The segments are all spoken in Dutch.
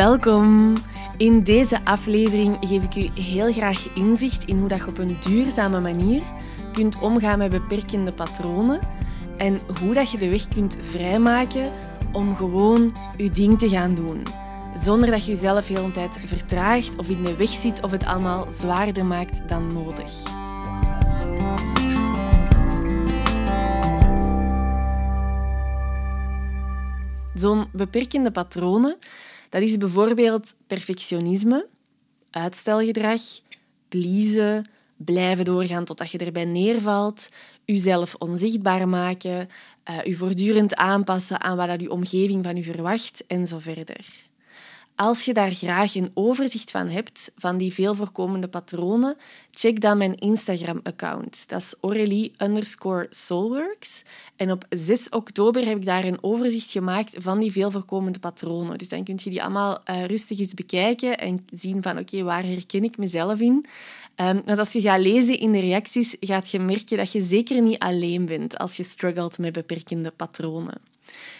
Welkom! In deze aflevering geef ik u heel graag inzicht in hoe dat je op een duurzame manier kunt omgaan met beperkende patronen en hoe dat je de weg kunt vrijmaken om gewoon je ding te gaan doen. Zonder dat je jezelf de hele tijd vertraagt of in de weg zit of het allemaal zwaarder maakt dan nodig. Zo'n beperkende patronen, dat is bijvoorbeeld perfectionisme, uitstelgedrag, pleasen, blijven doorgaan totdat je erbij neervalt, jezelf onzichtbaar maken, uh, je voortdurend aanpassen aan wat je omgeving van je verwacht en zo verder. Als je daar graag een overzicht van hebt, van die veel voorkomende patronen, check dan mijn Instagram-account. Dat is Aurélie underscore Soulworks. En op 6 oktober heb ik daar een overzicht gemaakt van die veel voorkomende patronen. Dus dan kun je die allemaal uh, rustig eens bekijken en zien van oké, waar herken ik mezelf in? Um, want als je gaat lezen in de reacties, gaat je merken dat je zeker niet alleen bent als je struggelt met beperkende patronen.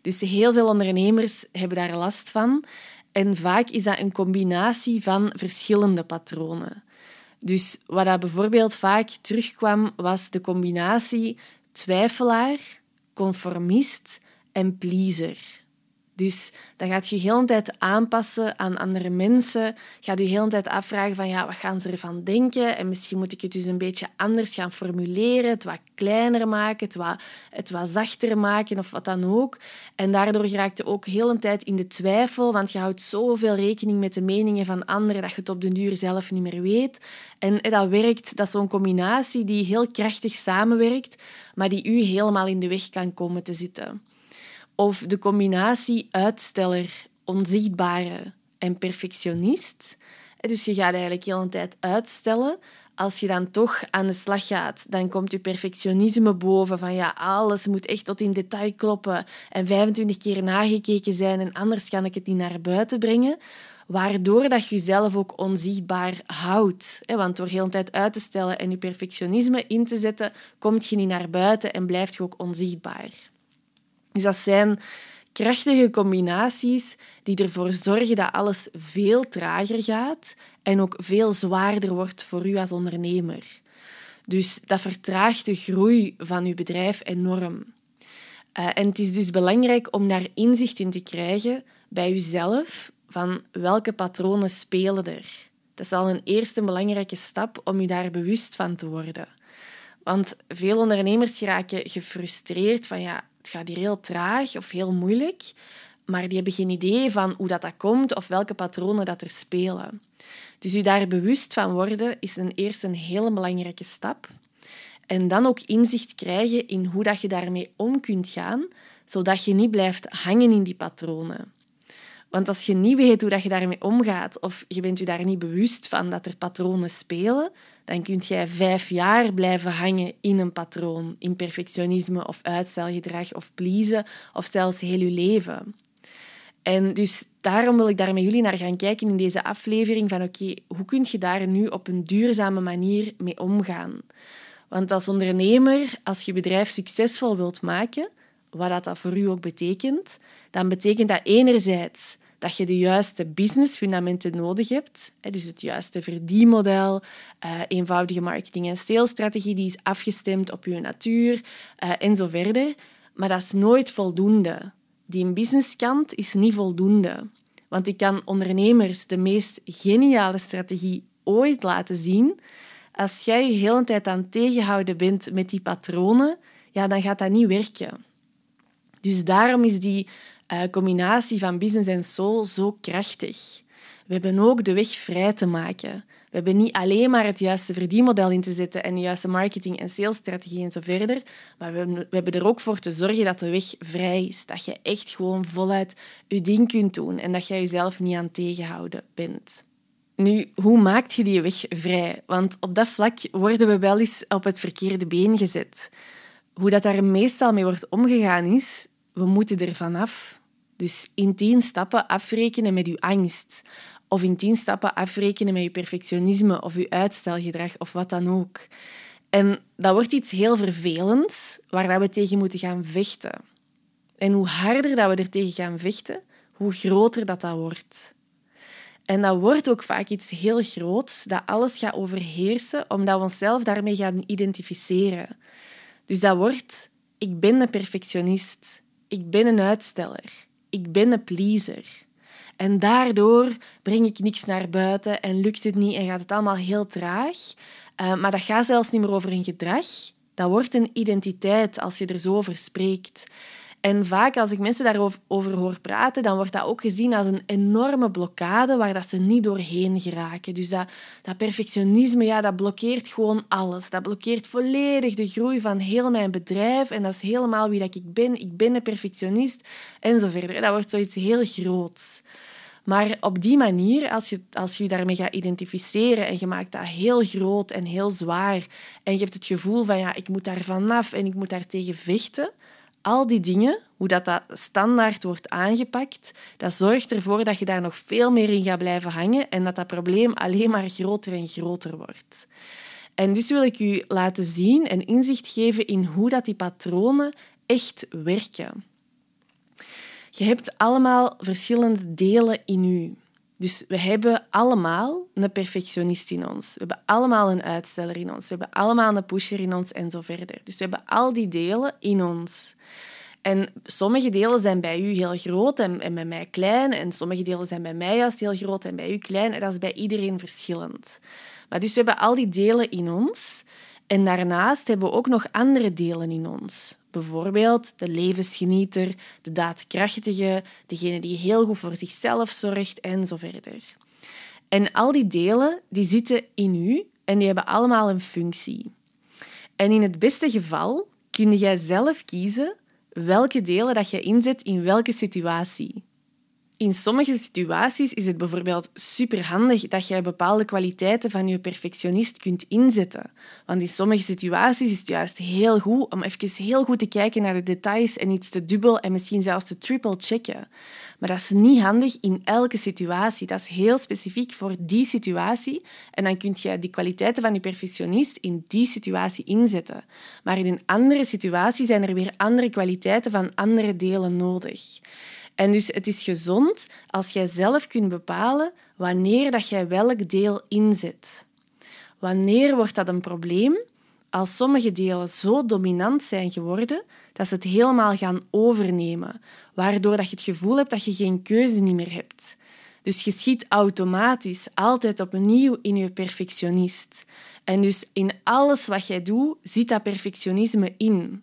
Dus heel veel ondernemers hebben daar last van. En vaak is dat een combinatie van verschillende patronen. Dus wat dat bijvoorbeeld vaak terugkwam, was de combinatie twijfelaar, conformist en pleaser. Dus dan gaat je de hele tijd aanpassen aan andere mensen. Gaat je de hele tijd afvragen van ja, wat gaan ze ervan denken? En misschien moet ik het dus een beetje anders gaan formuleren, het wat kleiner maken, het wat, het wat zachter maken of wat dan ook. En daardoor raakt je ook heel een tijd in de twijfel, want je houdt zoveel rekening met de meningen van anderen dat je het op den duur zelf niet meer weet. En dat werkt, dat is zo'n combinatie die heel krachtig samenwerkt, maar die u helemaal in de weg kan komen te zitten. Of de combinatie uitsteller, onzichtbare en perfectionist. Dus je gaat eigenlijk heel een tijd uitstellen. Als je dan toch aan de slag gaat, dan komt je perfectionisme boven van ja, alles moet echt tot in detail kloppen en 25 keer nagekeken zijn en anders kan ik het niet naar buiten brengen. Waardoor dat je jezelf ook onzichtbaar houdt. Want door heel een tijd uit te stellen en je perfectionisme in te zetten, kom je niet naar buiten en blijft je ook onzichtbaar. Dus dat zijn krachtige combinaties die ervoor zorgen dat alles veel trager gaat en ook veel zwaarder wordt voor u als ondernemer. Dus dat vertraagt de groei van uw bedrijf enorm. Uh, en het is dus belangrijk om daar inzicht in te krijgen bij uzelf van welke patronen spelen er. Dat is al een eerste belangrijke stap om je daar bewust van te worden. Want veel ondernemers raken gefrustreerd van ja, het gaat hier heel traag of heel moeilijk, maar die hebben geen idee van hoe dat, dat komt of welke patronen dat er spelen. Dus u daar bewust van worden is een eerst een hele belangrijke stap. En dan ook inzicht krijgen in hoe dat je daarmee om kunt gaan, zodat je niet blijft hangen in die patronen. Want als je niet weet hoe dat je daarmee omgaat of je bent je daar niet bewust van dat er patronen spelen, dan kun jij vijf jaar blijven hangen in een patroon, in perfectionisme of uitstelgedrag of pleasen of zelfs heel je leven. En dus daarom wil ik daar met jullie naar gaan kijken in deze aflevering van oké, hoe kun je daar nu op een duurzame manier mee omgaan? Want als ondernemer, als je bedrijf succesvol wilt maken, wat dat voor u ook betekent, dan betekent dat enerzijds dat je de juiste businessfundamenten nodig hebt. Dus het juiste verdienmodel, eh, eenvoudige marketing- en salesstrategie die is afgestemd op je natuur uh, en zo verder. Maar dat is nooit voldoende. Die businesskant is niet voldoende. Want ik kan ondernemers de meest geniale strategie ooit laten zien. Als jij je hele tijd aan het tegenhouden bent met die patronen, ja, dan gaat dat niet werken. Dus daarom is die uh, combinatie van business en soul zo krachtig. We hebben ook de weg vrij te maken. We hebben niet alleen maar het juiste verdienmodel in te zetten en de juiste marketing- en salesstrategie en zo verder, maar we hebben, er ook voor te zorgen dat de weg vrij is. Dat je echt gewoon voluit je ding kunt doen en dat je jezelf niet aan tegenhouden bent. Nu, hoe maak je die weg vrij? Want op dat vlak worden we wel eens op het verkeerde been gezet. Hoe dat daar meestal mee wordt omgegaan is, we moeten er vanaf. Dus in tien stappen afrekenen met je angst. Of in tien stappen afrekenen met je perfectionisme of je uitstelgedrag of wat dan ook. En dat wordt iets heel vervelends waar we tegen moeten gaan vechten. En hoe harder dat we er tegen gaan vechten, hoe groter dat, dat wordt. En dat wordt ook vaak iets heel groots, dat alles gaat overheersen, omdat we onszelf daarmee gaan identificeren. Dus dat wordt, ik ben een perfectionist, ik ben een uitsteller, ik ben een pleaser. En daardoor breng ik niks naar buiten en lukt het niet en gaat het allemaal heel traag. Uh, maar dat gaat zelfs niet meer over een gedrag. Dat wordt een identiteit als je er zo over spreekt. En vaak als ik mensen daarover hoor praten, dan wordt dat ook gezien als een enorme blokkade waar dat ze niet doorheen geraken. Dus dat, dat perfectionisme, ja, dat blokkeert gewoon alles. Dat blokkeert volledig de groei van heel mijn bedrijf. En dat is helemaal wie dat ik ben. Ik ben een perfectionist en zo verder. Dat wordt zoiets heel groots. Maar op die manier, als je, als je je daarmee gaat identificeren en je maakt dat heel groot en heel zwaar en je hebt het gevoel van ja, ik moet daar vanaf en ik moet daar tegen vechten, al die dingen, hoe dat, dat standaard wordt aangepakt, dat zorgt ervoor dat je daar nog veel meer in gaat blijven hangen en dat dat probleem alleen maar groter en groter wordt. En dus wil ik u laten zien en inzicht geven in hoe dat die patronen echt werken. Je hebt allemaal verschillende delen in u. Dus we hebben allemaal een perfectionist in ons. We hebben allemaal een uitsteller in ons. We hebben allemaal een pusher in ons en zo verder. Dus we hebben al die delen in ons. En sommige delen zijn bij u heel groot en, en bij mij klein. En sommige delen zijn bij mij juist heel groot en bij u klein. En dat is bij iedereen verschillend. Maar dus we hebben al die delen in ons. En daarnaast hebben we ook nog andere delen in ons. Bijvoorbeeld de levensgenieter, de daadkrachtige, degene die heel goed voor zichzelf zorgt en zo verder. En al die delen die zitten in u en die hebben allemaal een functie. En in het beste geval kun jij zelf kiezen welke delen dat je inzet in welke situatie. In sommige situaties is het bijvoorbeeld superhandig dat je bepaalde kwaliteiten van je perfectionist kunt inzetten. Want in sommige situaties is het juist heel goed om even heel goed te kijken naar de details en iets te dubbel en misschien zelfs te triple checken. Maar dat is niet handig in elke situatie. Dat is heel specifiek voor die situatie. En dan kun je die kwaliteiten van je perfectionist in die situatie inzetten. Maar in een andere situatie zijn er weer andere kwaliteiten van andere delen nodig. En dus het is gezond als jij zelf kunt bepalen wanneer dat jij welk deel inzet. Wanneer wordt dat een probleem? Als sommige delen zo dominant zijn geworden dat ze het helemaal gaan overnemen, waardoor dat je het gevoel hebt dat je geen keuze niet meer hebt. Dus je schiet automatisch altijd opnieuw in je perfectionist. En dus in alles wat jij doet, zit dat perfectionisme in.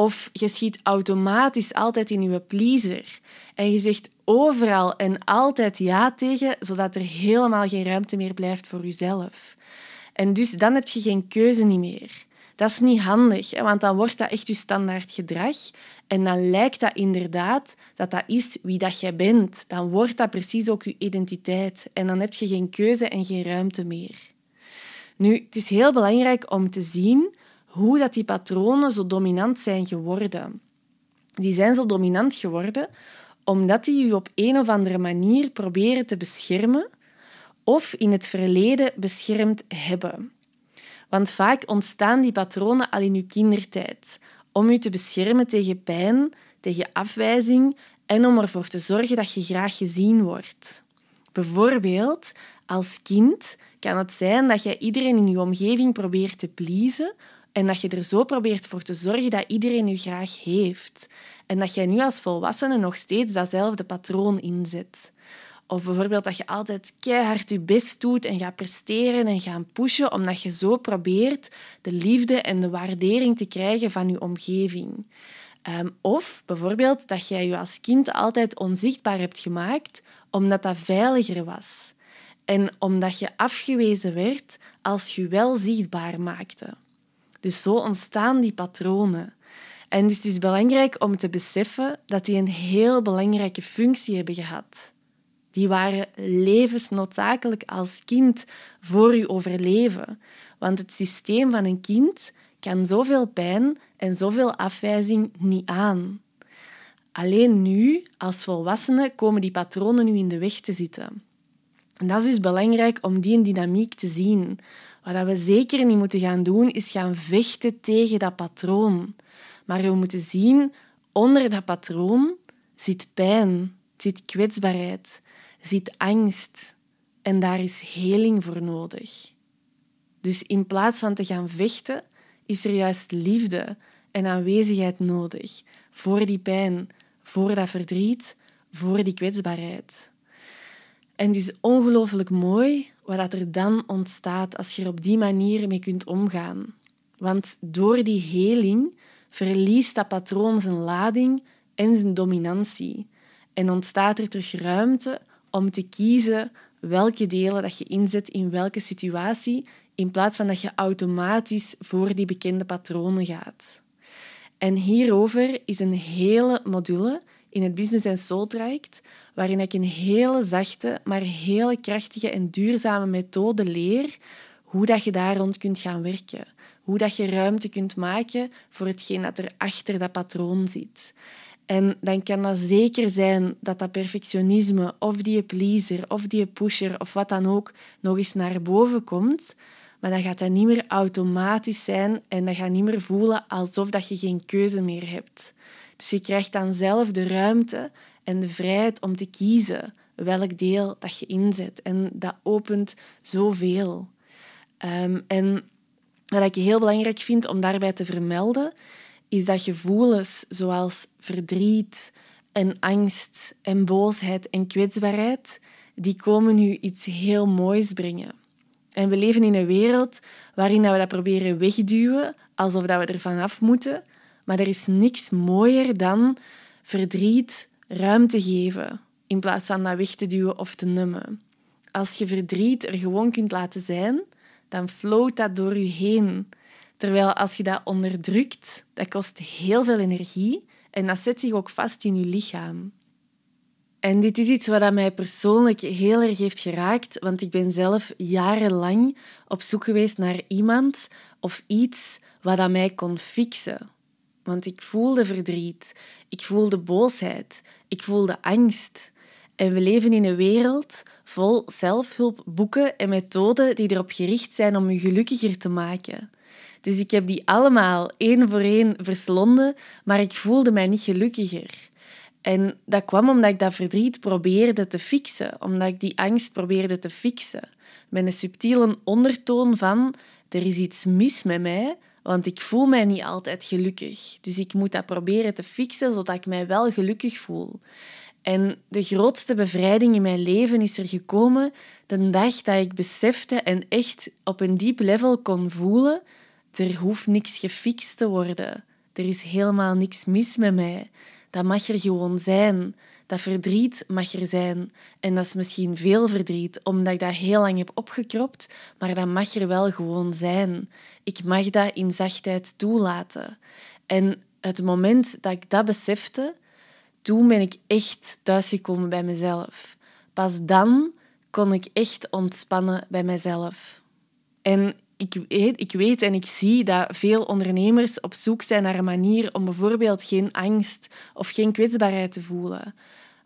Of je schiet automatisch altijd in je pleaser. En je zegt overal en altijd ja tegen, zodat er helemaal geen ruimte meer blijft voor jezelf. En dus dan heb je geen keuze niet meer. Dat is niet handig, want dan wordt dat echt je standaard gedrag. En dan lijkt dat inderdaad dat dat is wie dat jij bent. Dan wordt dat precies ook je identiteit. En dan heb je geen keuze en geen ruimte meer. Nu, het is heel belangrijk om te zien hoe dat die patronen zo dominant zijn geworden. Die zijn zo dominant geworden omdat die je op een of andere manier proberen te beschermen of in het verleden beschermd hebben. Want vaak ontstaan die patronen al in je kindertijd om je te beschermen tegen pijn, tegen afwijzing en om ervoor te zorgen dat je graag gezien wordt. Bijvoorbeeld, als kind kan het zijn dat je iedereen in je omgeving probeert te pleasen en dat je er zo probeert voor te zorgen dat iedereen je graag heeft. En dat jij nu als volwassene nog steeds datzelfde patroon inzet. Of bijvoorbeeld dat je altijd keihard je best doet en gaat presteren en gaan pushen, omdat je zo probeert de liefde en de waardering te krijgen van je omgeving. Ehm, of bijvoorbeeld dat jij je als kind altijd onzichtbaar hebt gemaakt, omdat dat veiliger was. En omdat je afgewezen werd als je wel zichtbaar maakte. Dus zo ontstaan die patronen. En dus het is belangrijk om te beseffen dat die een heel belangrijke functie hebben gehad. Die waren levensnoodzakelijk als kind voor je overleven. Want het systeem van een kind kan zoveel pijn en zoveel afwijzing niet aan. Alleen nu, als volwassenen, komen die patronen nu in de weg te zitten. En dat is dus belangrijk om die dynamiek te zien. Wat we zeker niet moeten gaan doen, is gaan vechten tegen dat patroon. Maar we moeten zien, onder dat patroon zit pijn, zit kwetsbaarheid, zit angst en daar is heling voor nodig. Dus in plaats van te gaan vechten, is er juist liefde en aanwezigheid nodig voor die pijn, voor dat verdriet, voor die kwetsbaarheid. En het is ongelooflijk mooi wat er dan ontstaat als je er op die manier mee kunt omgaan. Want door die heling verliest dat patroon zijn lading en zijn dominantie. En ontstaat er terug ruimte om te kiezen welke delen dat je inzet in welke situatie, in plaats van dat je automatisch voor die bekende patronen gaat. En hierover is een hele module in het Business and Soul traject, waarin ik een hele zachte, maar hele krachtige en duurzame methode leer hoe dat je daar rond kunt gaan werken. Hoe dat je ruimte kunt maken voor hetgeen dat er achter dat patroon zit. En dan kan dat zeker zijn dat dat perfectionisme of die pleaser of die pusher of wat dan ook nog eens naar boven komt. Maar dan gaat dat niet meer automatisch zijn en dat gaat niet meer voelen alsof dat je geen keuze meer hebt. Dus je krijgt dan zelf de ruimte en de vrijheid om te kiezen welk deel dat je inzet. En dat opent zoveel. Um, en wat ik heel belangrijk vind om daarbij te vermelden, is dat gevoelens zoals verdriet en angst en boosheid en kwetsbaarheid, die komen nu iets heel moois brengen. En we leven in een wereld waarin we dat proberen wegduwen, alsof we er vanaf moeten. Maar er is niks mooier dan verdriet ruimte geven, in plaats van dat weg te duwen of te nummen. Als je verdriet er gewoon kunt laten zijn, dan floot dat door je heen. Terwijl als je dat onderdrukt, dat kost heel veel energie en dat zet zich ook vast in je lichaam. En dit is iets wat mij persoonlijk heel erg heeft geraakt, want ik ben zelf jarenlang op zoek geweest naar iemand of iets wat dat mij kon fixen. Want ik voelde verdriet, ik voelde boosheid, ik voelde angst. En we leven in een wereld vol zelfhulpboeken en methoden die erop gericht zijn om je gelukkiger te maken. Dus ik heb die allemaal één voor één verslonden, maar ik voelde mij niet gelukkiger. En dat kwam omdat ik dat verdriet probeerde te fixen, omdat ik die angst probeerde te fixen. Met een subtiele ondertoon van er is iets mis met mij, want ik voel mij niet altijd gelukkig. Dus ik moet dat proberen te fixen zodat ik mij wel gelukkig voel. En de grootste bevrijding in mijn leven is er gekomen de dag dat ik besefte en echt op een diep level kon voelen, er hoeft niks gefixt te worden. Er is helemaal niks mis met mij. Dat mag er gewoon zijn. Dat verdriet mag er zijn. En dat is misschien veel verdriet, omdat ik dat heel lang heb opgekropt, maar dat mag er wel gewoon zijn. Ik mag dat in zachtheid toelaten. En het moment dat ik dat besefte, toen ben ik echt thuisgekomen bij mezelf. Pas dan kon ik echt ontspannen bij mezelf. En ik weet, ik weet en ik zie dat veel ondernemers op zoek zijn naar een manier om bijvoorbeeld geen angst of geen kwetsbaarheid te voelen.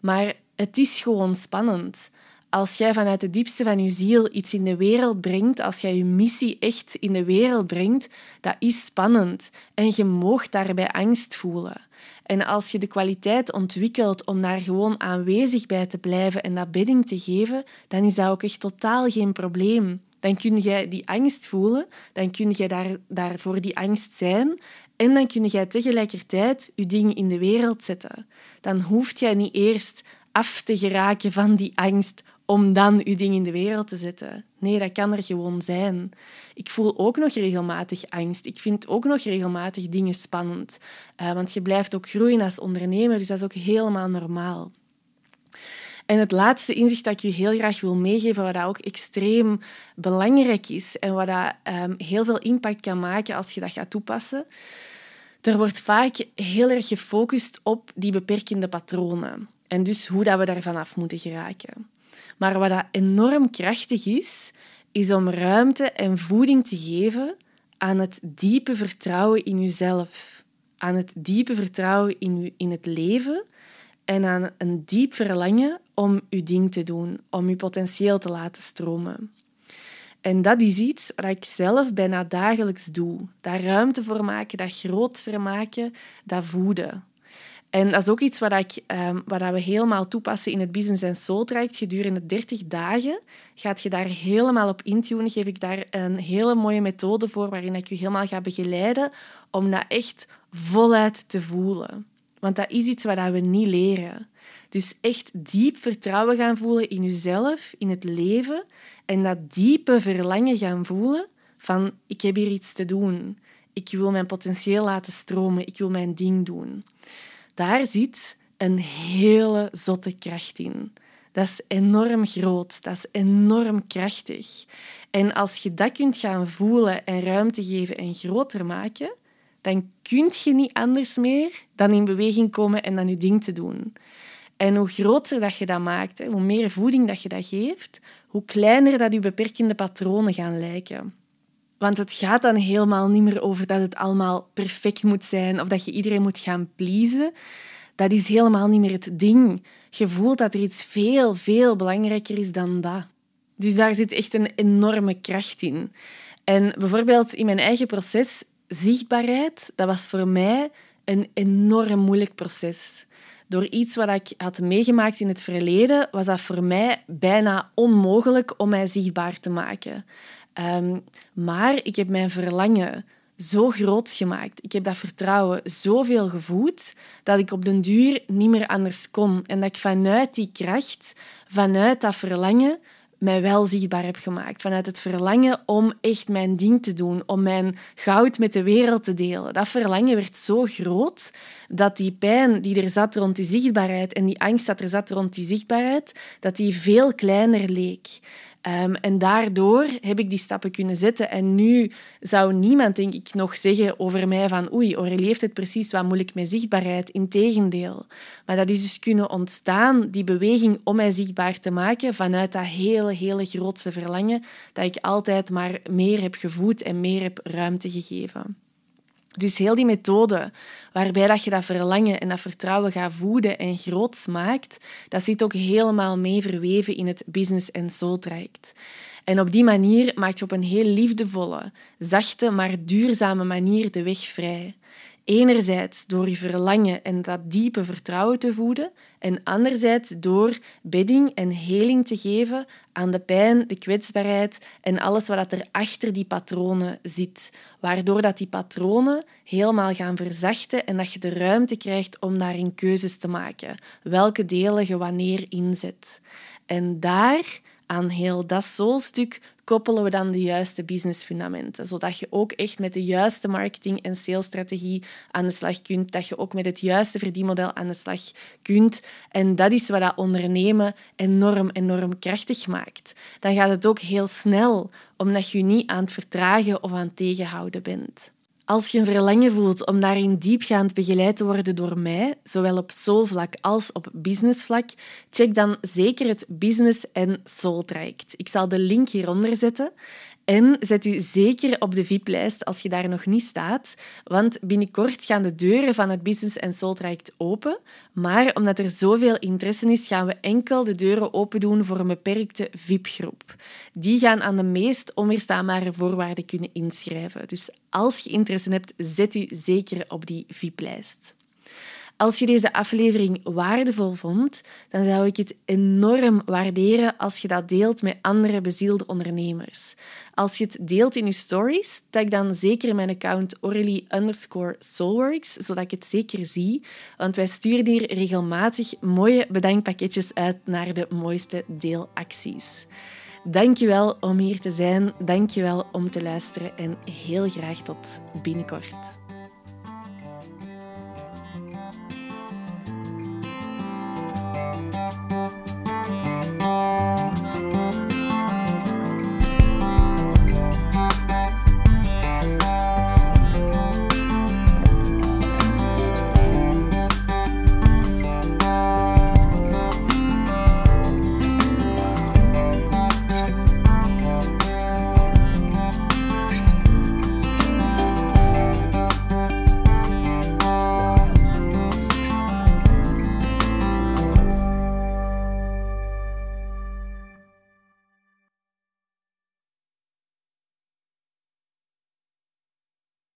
Maar het is gewoon spannend. Als jij vanuit de diepste van je ziel iets in de wereld brengt, als jij je missie echt in de wereld brengt, dat is spannend. En je moogt daarbij angst voelen. En als je de kwaliteit ontwikkelt om daar gewoon aanwezig bij te blijven en dat bedding te geven, dan is dat ook echt totaal geen probleem. Dan kun jij die angst voelen, dan kun je daar, daarvoor die angst zijn en dan kun jij tegelijkertijd je ding in de wereld zetten. Dan hoeft jij niet eerst af te geraken van die angst om dan je ding in de wereld te zetten. Nee, dat kan er gewoon zijn. Ik voel ook nog regelmatig angst. Ik vind ook nog regelmatig dingen spannend. Uh, want je blijft ook groeien als ondernemer, dus dat is ook helemaal normaal. En het laatste inzicht dat ik je heel graag wil meegeven, wat ook extreem belangrijk is en wat dat, um, heel veel impact kan maken als je dat gaat toepassen, er wordt vaak heel erg gefocust op die beperkende patronen. En dus hoe dat we daar vanaf moeten geraken. Maar wat dat enorm krachtig is, is om ruimte en voeding te geven aan het diepe vertrouwen in jezelf. Aan het diepe vertrouwen in, in het leven en aan een diep verlangen om je ding te doen, om je potentieel te laten stromen. En dat is iets wat ik zelf bijna dagelijks doe. Daar ruimte voor maken, dat groter maken, dat voeden. En dat is ook iets wat, ik, um, wat we helemaal toepassen in het Business and Soul traject. Gedurende 30 dagen gaat je daar helemaal op intunen. Geef ik daar een hele mooie methode voor waarin ik je helemaal ga begeleiden om dat echt voluit te voelen. Want dat is iets wat we niet leren. Dus echt diep vertrouwen gaan voelen in jezelf, in het leven. En dat diepe verlangen gaan voelen van ik heb hier iets te doen. Ik wil mijn potentieel laten stromen. Ik wil mijn ding doen. Daar zit een hele zotte kracht in. Dat is enorm groot, dat is enorm krachtig. En als je dat kunt gaan voelen en ruimte geven en groter maken, dan kun je niet anders meer dan in beweging komen en dan je ding te doen. En hoe groter dat je dat maakt, hoe meer voeding dat je dat geeft, hoe kleiner dat je beperkende patronen gaan lijken. Want het gaat dan helemaal niet meer over dat het allemaal perfect moet zijn of dat je iedereen moet gaan pleasen. Dat is helemaal niet meer het ding. Je voelt dat er iets veel, veel belangrijker is dan dat. Dus daar zit echt een enorme kracht in. En bijvoorbeeld in mijn eigen proces, zichtbaarheid, dat was voor mij een enorm moeilijk proces. Door iets wat ik had meegemaakt in het verleden, was dat voor mij bijna onmogelijk om mij zichtbaar te maken. Ehm, maar ik heb mijn verlangen zo groot gemaakt. Ik heb dat vertrouwen zoveel gevoed dat ik op den duur niet meer anders kon. En dat ik vanuit die kracht, vanuit dat verlangen, mij wel zichtbaar heb gemaakt. Vanuit het verlangen om echt mijn ding te doen, om mijn goud met de wereld te delen. Dat verlangen werd zo groot dat die pijn die er zat rond die zichtbaarheid en die angst dat er zat rond die zichtbaarheid, dat die veel kleiner leek. Ehm, en daardoor heb ik die stappen kunnen zetten. En nu zou niemand, denk ik, nog zeggen over mij van oei, Aurélie heeft het precies wat moeilijk met zichtbaarheid. Integendeel. Maar dat is dus kunnen ontstaan, die beweging om mij zichtbaar te maken, vanuit dat hele, hele grootse verlangen dat ik altijd maar meer heb gevoed en meer heb ruimte gegeven. Dus heel die methode waarbij dat je dat verlangen en dat vertrouwen gaat voeden en groot maakt, dat zit ook helemaal mee verweven in het business en soul traject. En op die manier maak je op een heel liefdevolle, zachte, maar duurzame manier de weg vrij. Enerzijds door je verlangen en dat diepe vertrouwen te voeden, en anderzijds door bedding en heling te geven aan de pijn, de kwetsbaarheid en alles wat er achter die patronen zit. Waardoor dat die patronen helemaal gaan verzachten en dat je de ruimte krijgt om daarin keuzes te maken. Welke delen je wanneer inzet. En daar, aan heel dat soulstuk, koppelen we dan de juiste businessfundamenten, zodat je ook echt met de juiste marketing- en salesstrategie aan de slag kunt, dat je ook met het juiste verdienmodel aan de slag kunt. En dat is wat dat ondernemen enorm, enorm krachtig maakt. Dan gaat het ook heel snel, omdat je niet aan het vertragen of aan het tegenhouden bent. Als je een verlangen voelt om daarin diepgaand begeleid te worden door mij, zowel op soulvlak als op businessvlak, check dan zeker het Business en Soul traject. Ik zal de link hieronder zetten. En zet u zeker op de VIP-lijst als je daar nog niet staat, want binnenkort gaan de deuren van het Business en Soul traject open. Maar omdat er zoveel interesse is, gaan we enkel de deuren open doen voor een beperkte VIP-groep. Die gaan aan de meest onweerstaanbare voorwaarden kunnen inschrijven. Dus als je interesse hebt, zet u zeker op die VIP-lijst. Als je deze aflevering waardevol vond, dan zou ik het enorm waarderen als je dat deelt met andere bezielde ondernemers. Als je het deelt in je stories, tag dan zeker mijn account Aurelie underscore Soulworks, zodat ik het zeker zie. Want wij sturen hier regelmatig mooie bedankpakketjes uit naar de mooiste deelacties. Dankjewel om hier te zijn, dankjewel om te luisteren en heel graag tot binnenkort.